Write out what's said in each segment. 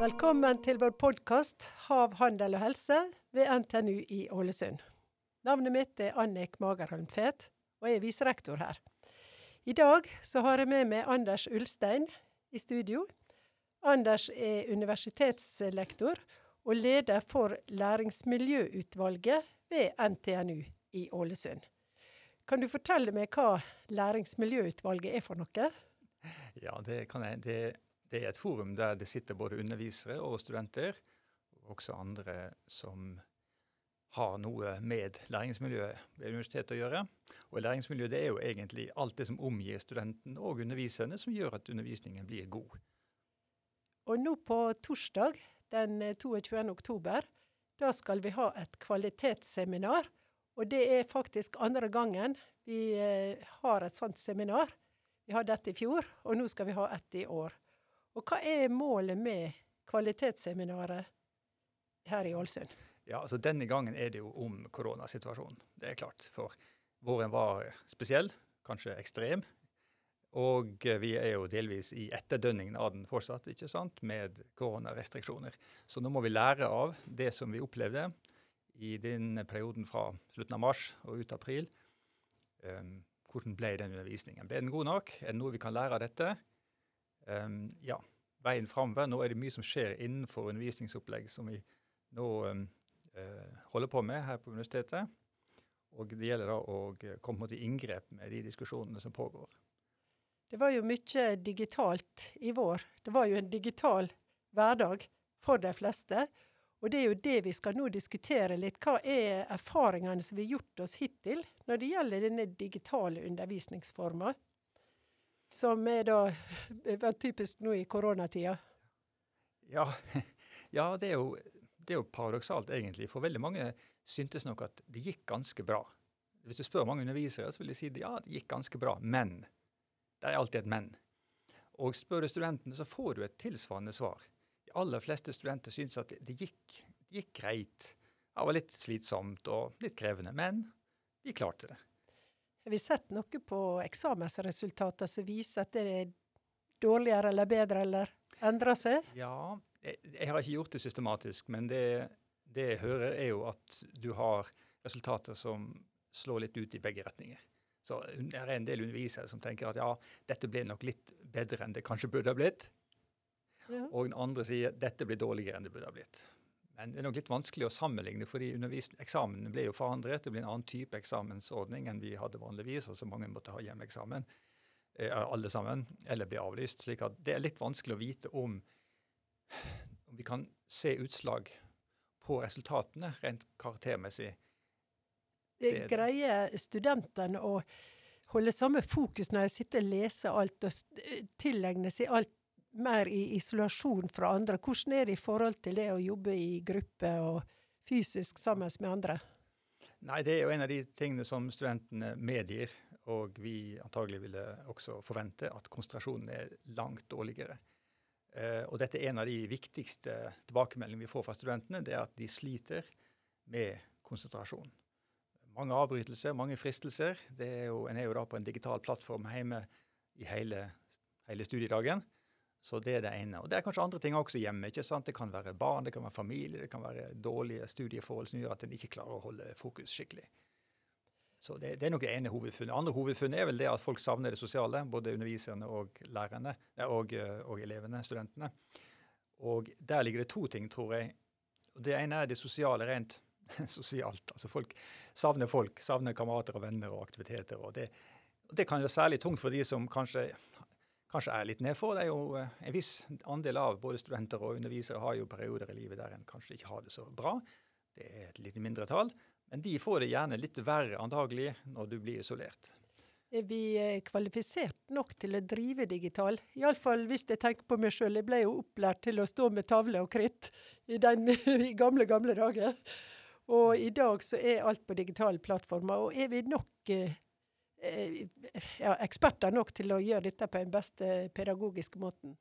Velkommen til vår podkast 'Hav, handel og helse' ved NTNU i Ålesund. Navnet mitt er Annik Magerholm Fet, og jeg er viserektor her. I dag så har jeg med meg Anders Ulstein i studio. Anders er universitetslektor og leder for Læringsmiljøutvalget ved NTNU i Ålesund. Kan du fortelle meg hva Læringsmiljøutvalget er for noe? Ja, det kan jeg. Det, det, er et forum der det sitter både undervisere og studenter, og også andre som har noe med læringsmiljøet ved universitetet å gjøre. Og læringsmiljøet det er jo egentlig alt det som omgir studenten og underviserne, som gjør at undervisningen blir god. Og nå på torsdag den 22. Eh, oktober, da skal vi ha et kvalitetsseminar. Og det er faktisk andre gangen vi eh, har et sånt seminar. Vi hadde et i fjor, og nå skal vi ha ett i år. Og hva er målet med kvalitetsseminaret her i Ålesund? Ja, altså Denne gangen er det jo om koronasituasjonen. Det er klart. For våren var spesiell, kanskje ekstrem. Og vi er jo delvis i etterdønningen av den fortsatt, ikke sant, med koronarestriksjoner. Så nå må vi lære av det som vi opplevde i den perioden fra slutten av mars og ut april. Um, hvordan ble den undervisningen? Ble den god nok? Er det noe vi kan lære av dette? Um, ja, veien framover. Nå er det mye som skjer innenfor undervisningsopplegg som vi nå um, uh, holder på med her på universitetet. Og det gjelder da å komme til inngrep med de diskusjonene som pågår. Det var jo mye digitalt i vår. Det var jo en digital hverdag for de fleste. Og det er jo det vi skal nå diskutere litt. Hva er erfaringene som vi har gjort oss hittil når det gjelder denne digitale undervisningsforma? Som er da var typisk nå i koronatida. Ja, ja, det er jo det er jo paradoksalt, egentlig. For veldig mange syntes nok at det gikk ganske bra. Hvis du spør mange undervisere, så vil de si ja, det gikk ganske bra, men. Det er alltid et men. Og spør du studentene, så får du et tilsvarende svar. De aller fleste studenter syntes at det, gikk, det gikk greit. Det var litt slitsomt og litt krevende, men de klarte det. Har vi sett noe på eksamensresultater som viser at det er dårligere eller bedre eller endrer seg? Ja, jeg, jeg, har ikke gjort det systematisk, men det, det, jeg hører, er jo at du har resultater som slår litt ut i begge retninger. Så det er en del undervisere som tenker at ja, dette ble nok litt bedre enn det kanskje burde ha blitt. Ja. Og den andre sier dette blir dårligere enn det burde ha blitt. Men det er nok litt vanskelig å sammenligne, fordi eksamene ble jo forandret. Det ble en annen type eksamensordning enn vi hadde vanligvis. altså Mange måtte ha hjemmeeksamen, eh, alle sammen, eller bli avlyst. slik at det er litt vanskelig å vite om om vi kan se utslag på resultatene rent karaktermessig. Det Greier studentene å holde samme fokus når de sitter og leser alt og tilegner seg alt mer i isolasjon fra andre? Hvordan er det i forhold til det å jobbe i gruppe og fysisk sammen med andre? Nei, Det er jo en av de tingene som studentene medgir, og vi antagelig ville også forvente at konsentrasjonen er langt dårligere. Uh, og dette er en av de viktigste tilbakemeldingene vi får fra studentene, det er at de sliter med konsentrasjon. Mange avbrytelser, mange fristelser. Er jo, en er jo da på en digital plattform hjemme i hele, hele, studiedagen. Så det er det ene. Og det er kanskje andre ting også hjemme. ikke sant? Det kan være barn, det kan være familie, det kan være dårlige studieforhold som gjør at en ikke klarer å holde fokus skikkelig. Så det, det, er nok det ene hovedfunnet. Andre hovedfunnet er vel det at folk savner det sosiale, både underviserne og lærerne, og, og elevene, studentene. Og der ligger det to ting, tror jeg. Det ene er det sosiale rent sosialt. Altså folk savner folk, savner kamerater og venner og aktiviteter. og det, det kan være særlig tungt for de som kanskje, kanskje er litt nedfor. Det er jo eh, En viss andel av både studenter og undervisere har jo perioder i livet der en kanskje ikke har det så bra. Det er et lite mindretall. Men de får det gjerne litt verre antagelig når du blir isolert. Er vi eh, kvalifisert nok til å drive digital? Iallfall hvis jeg tenker på meg sjøl. Jeg ble jo opplært til å stå med tavle og kritt i, den, i gamle, gamle dager. Og i dag så er alt på digitale plattformer. Og er vi nok eh, ja, eksperter nok til å gjøre dette på den beste pedagogiske måten?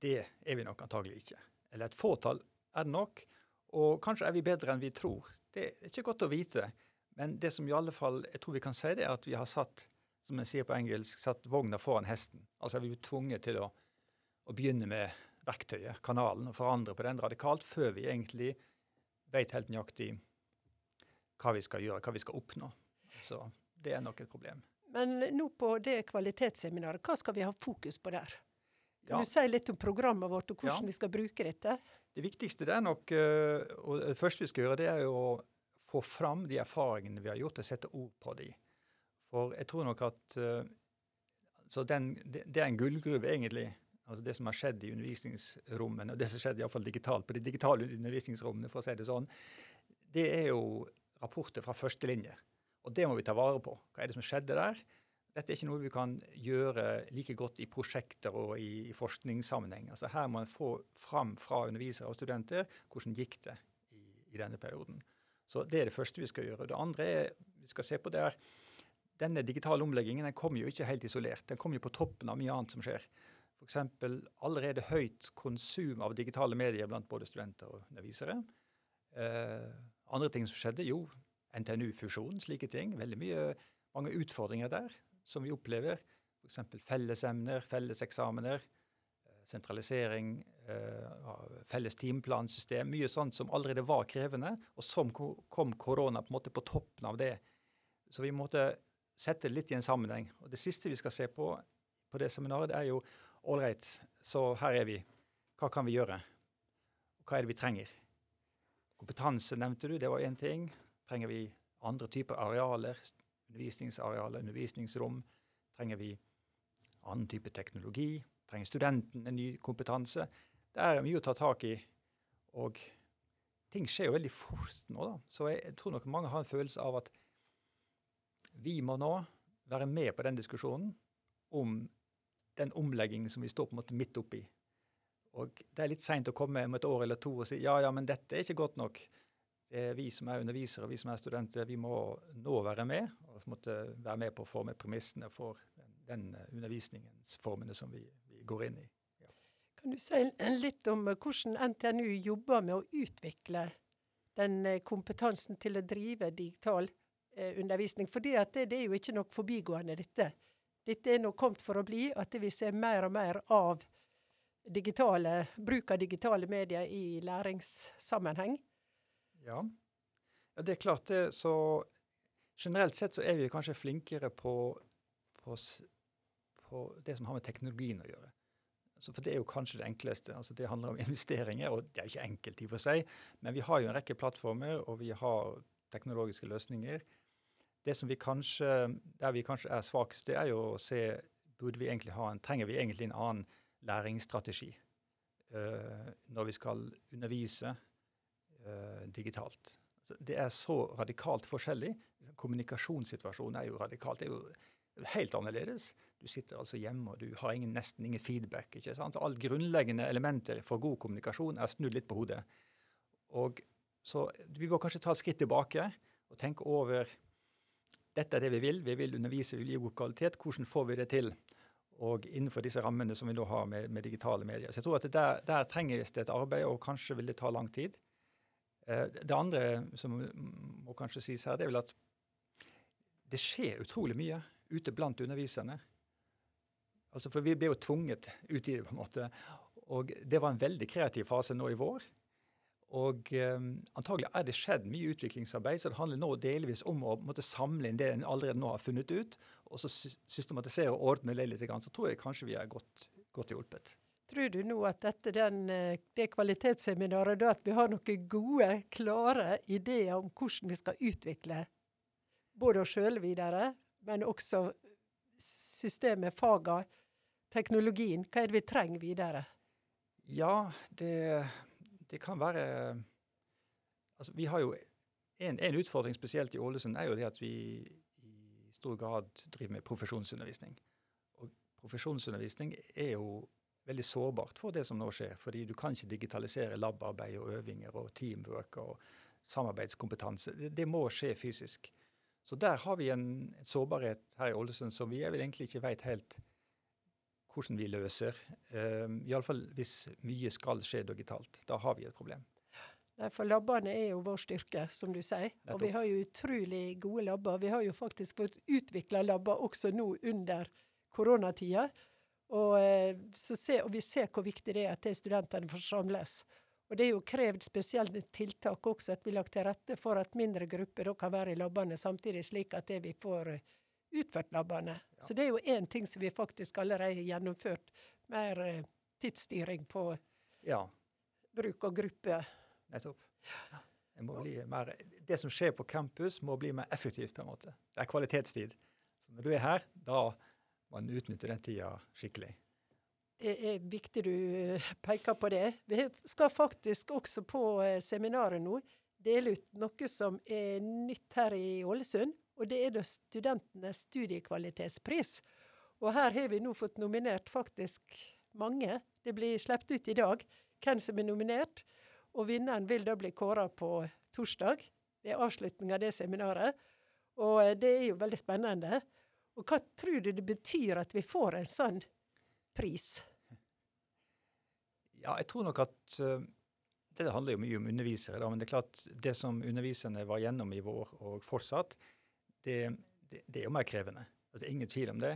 Det er vi nok antagelig ikke. Eller et fåtall er det nok. Og kanskje er vi bedre enn vi tror. Det er ikke godt å vite. Men det som i alle fall jeg tror vi kan si, det er at vi har satt som jeg sier på engelsk, satt vogna foran hesten. Altså er vi tvunget til å, å, begynne med verktøyet, kanalen, og forandre på den radikalt før vi egentlig vet helt nøyaktig hva vi skal gjøre, hva vi skal oppnå. Så det er nok et problem. Men nå på det kvalitetsseminaret, hva skal vi ha fokus på der? Kan ja. du si litt om programmet vårt og hvordan ja. vi skal bruke dette? Det viktigste det er nok, eh, og det første vi skal gjøre, det er jo å få fram de erfaringene vi har gjort, og sette ord på de. For jeg tror nok at så den, det, det, er en gullgruve, egentlig. Altså det som har skjedd i undervisningsrommene, og det som skjedde iallfall digitalt på de digitale undervisningsrommene, for å si det sånn, det er jo rapporter fra førstelinje. Og det må vi ta vare på. Hva er det som skjedde der? Dette er ikke noe vi kan gjøre like godt i prosjekter og i, forskningssammenheng. Altså her må en få fram fra undervisere og studenter hvordan gikk det i, i denne perioden. Så Det er det første vi skal gjøre. Det andre er, vi skal se på det er, denne digitale omleggingen den kommer jo ikke helt isolert. Den kommer jo på toppen av mye annet som skjer. F.eks. allerede høyt konsum av digitale medier blant både studenter og undervisere. Eh, andre ting som skjedde, jo, NTNU-fusjon, slike ting. Veldig mye, mange utfordringer der som vi opplever. F.eks. fellesemner, felleseksamener sentralisering, eh, felles timeplansystem. Mye sånt som allerede var krevende, og så kom korona på en måte på toppen av det. Så vi måtte sette det litt i en sammenheng. Og Det siste vi skal se på på det seminaret, er jo ålreit, så her er vi. Hva kan vi gjøre? Hva er det vi trenger? Kompetanse nevnte du, det var én ting. Trenger vi andre typer arealer? Undervisningsarealer, undervisningsrom? Trenger vi annen type teknologi? trenger studenten en ny kompetanse. Det er mye å ta tak i. Og ting skjer jo veldig fort nå, da. Så jeg, tror nok mange har en følelse av at vi må nå være med på den diskusjonen om den omleggingen som vi står på en måte midt oppi. Og det er litt seint å komme om et år eller to og si ja, ja, men dette er ikke godt nok. Det er vi som er undervisere vi som er studenter, vi må nå være med. og måtte være med på å forme premissene for den, den undervisningsformene som vi, går inn i. Ja. Kan du si litt om eh, hvordan NTNU jobber med å utvikle den eh, kompetansen til å drive digital eh, undervisning? For det, det, er jo ikke noe forbigående, dette. Dette er nå kommet for å bli, at vi ser mer og mer av digitale, bruk av digitale medier i læringssammenheng. Ja. ja, det er klart det. Så generelt sett så er vi kanskje flinkere på, på på det som har med teknologien å gjøre. Så for det er jo kanskje det enkleste. altså Det handler om investeringer, og det er jo ikke enkelt i og for seg. Men vi har jo en rekke plattformer, og vi har teknologiske løsninger. Det som vi kanskje, Der vi kanskje er svakest, det er jo å se burde vi egentlig ha en, Trenger vi egentlig en annen læringsstrategi uh, når vi skal undervise uh, digitalt? Det er så radikalt forskjellig. Kommunikasjonssituasjonen er jo radikalt. Det er jo helt annerledes. Du sitter altså hjemme og du har ingen, nesten ingen feedback. ikke sant? Alt grunnleggende elementer for god kommunikasjon er snudd litt på hodet. Og Så vi må kanskje ta et skritt tilbake og tenke over dette er det vi vil. Vi vil undervise, vi god kvalitet. Hvordan får vi det til? Og innenfor disse rammene som vi nå har med, med digitale medier. Så jeg tror at der, der trenges det et arbeid, og kanskje vil det ta lang tid. Eh, det andre som må kanskje sies her, det er vel at det skjer utrolig mye ute blant underviserne. Altså for vi ble jo tvunget ut i det, på en måte. Og det var en veldig kreativ fase nå i vår. Og um, antagelig er det skjedd mye utviklingsarbeid, så det handler nå delvis om å måtte samle inn det en allerede nå har funnet ut, og så systematisere og ordne det litt. Så tror jeg kanskje vi er godt, godt hjulpet. Tror du nå at etter den, eh, det kvalitetsseminaret, da at vi har noen gode, klare ideer om hvordan vi skal utvikle både oss sjøl videre, men også systemet, faga, teknologien? Hva er det vi trenger videre? Ja, det, det kan være Altså, vi har jo en, en, utfordring spesielt i Ålesund er jo det at vi i stor grad driver med profesjonsundervisning. Og profesjonsundervisning er jo veldig sårbart for det som nå skjer. Fordi du kan ikke digitalisere labarbeid og øvinger og teamwork og samarbeidskompetanse. Det, det må skje fysisk. Så der har vi en, sårbarhet her i Ålesund som vi egentlig ikke vet helt hvordan vi løser. Um, Iallfall hvis mye skal skje digitalt. Da har vi et problem. Nei, For labbene er jo vår styrke, som du sier. Og vi har jo utrolig gode labber. Vi har jo faktisk fått utvikla labber også nå under koronatida. Og, eh, se, og, vi ser hvor viktig det er at studentene får samles. Og det er jo krevd spesielle tiltak også, at vi lagt til rette for at mindre grupper kan være i labbene samtidig, slik at vi får eh, utført labbene. Ja. Så det er jo én ting som vi faktisk allerede har gjennomført. Mer eh, tidsstyring på ja. bruk av gruppe. Nettopp. Ja. Mer, det som skjer på campus, må bli mer effektivt. på en måte. Det er kvalitetstid. Så når du er her, da må utnytter den tida skikkelig. Det er viktig du eh, peker på det. Vi skal faktisk også på eh, seminaret nå dele ut noe som er nytt her i Ålesund. Og det er da studentenes studiekvalitetspris. Og her har vi nå fått nominert faktisk mange. Det blir sluppet ut i dag hvem som er nominert. Og vinneren vil da bli kåra på torsdag. Er avslutning av det seminaret. Og eh, det er jo veldig spennende. Og hva tror du det betyr at vi får en sånn pris? Ja, jeg tror nok at uh, Det handler jo mye om undervisere, da, men det er klart det som underviserne var gjennom i vår og fortsatt, det, det, det er jo mer krevende. Altså, det er ingen tvil om det.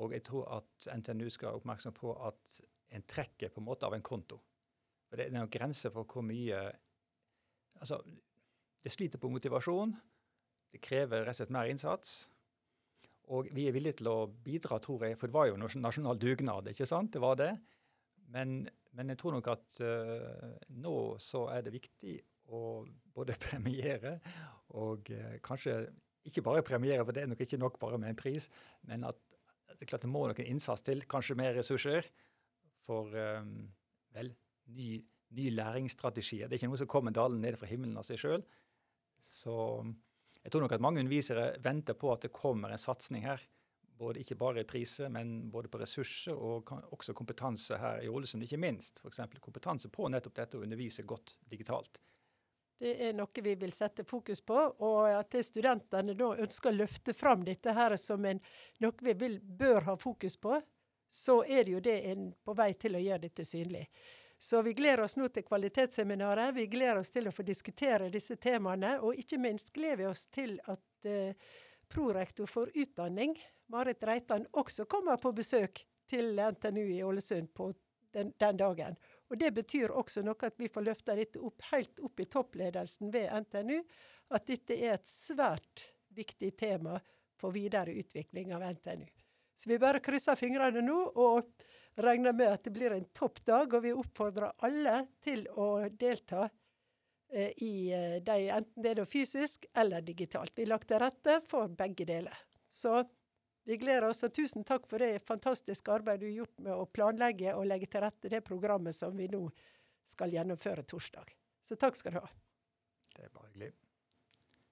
Og jeg tror at NTNU skal være oppmerksom på at en trekker på en måte av en konto. For Det er noen grenser for hvor mye Altså, det sliter på motivasjon. Det krever rett og slett mer innsats. Og vi er villige til å bidra, tror jeg, for det var jo nasjonal dugnad, ikke sant? Det var det. Men men jeg tror nok at uh, nå så er det viktig å både premiere og uh, kanskje ikke bare premiere, for det er nok ikke nok bare med en pris, men at det er klart det må noen innsats til, kanskje mer ressurser for um, vel, ny, ny læringsstrategier. Det er ikke noe som kommer dalen ned fra himmelen av seg sjøl. Så jeg tror nok at mange undervisere venter på at det kommer en satsing her både, ikke bare i priser, men både på ressurser og også kompetanse her i Ålesund, ikke minst. F.eks. kompetanse på nettopp dette å undervise godt digitalt. Det er noe vi vil sette fokus på, og at studentene da ønsker å løfte fram dette her som en, noe vi vil, bør ha fokus på, så er det jo det en på vei til å gjøre dette synlig. Så vi gleder oss nå til kvalitetsseminaret. Vi gleder oss til å få diskutere disse temaene, og ikke minst gleder vi oss til at uh, prorektor for utdanning Marit Reitan også kommer på besøk til NTNU i Ålesund på den, den, dagen. Og Det betyr også noe at vi får løfta dette opp, helt opp i toppledelsen ved NTNU. At dette er et svært viktig tema for videre utvikling av NTNU. Så vi bare krysser fingrene nå og regner med at det blir en topp dag. Og vi oppfordrer alle til å delta eh, i eh, de, enten det er fysisk eller digitalt. Vi har lagt til rette for begge deler. Så vi gleder oss, og tusen takk for det fantastiske arbeidet du har gjort med å planlegge og legge til rette det programmet som vi nå skal gjennomføre torsdag. Så takk skal du ha. Det er bare hyggelig.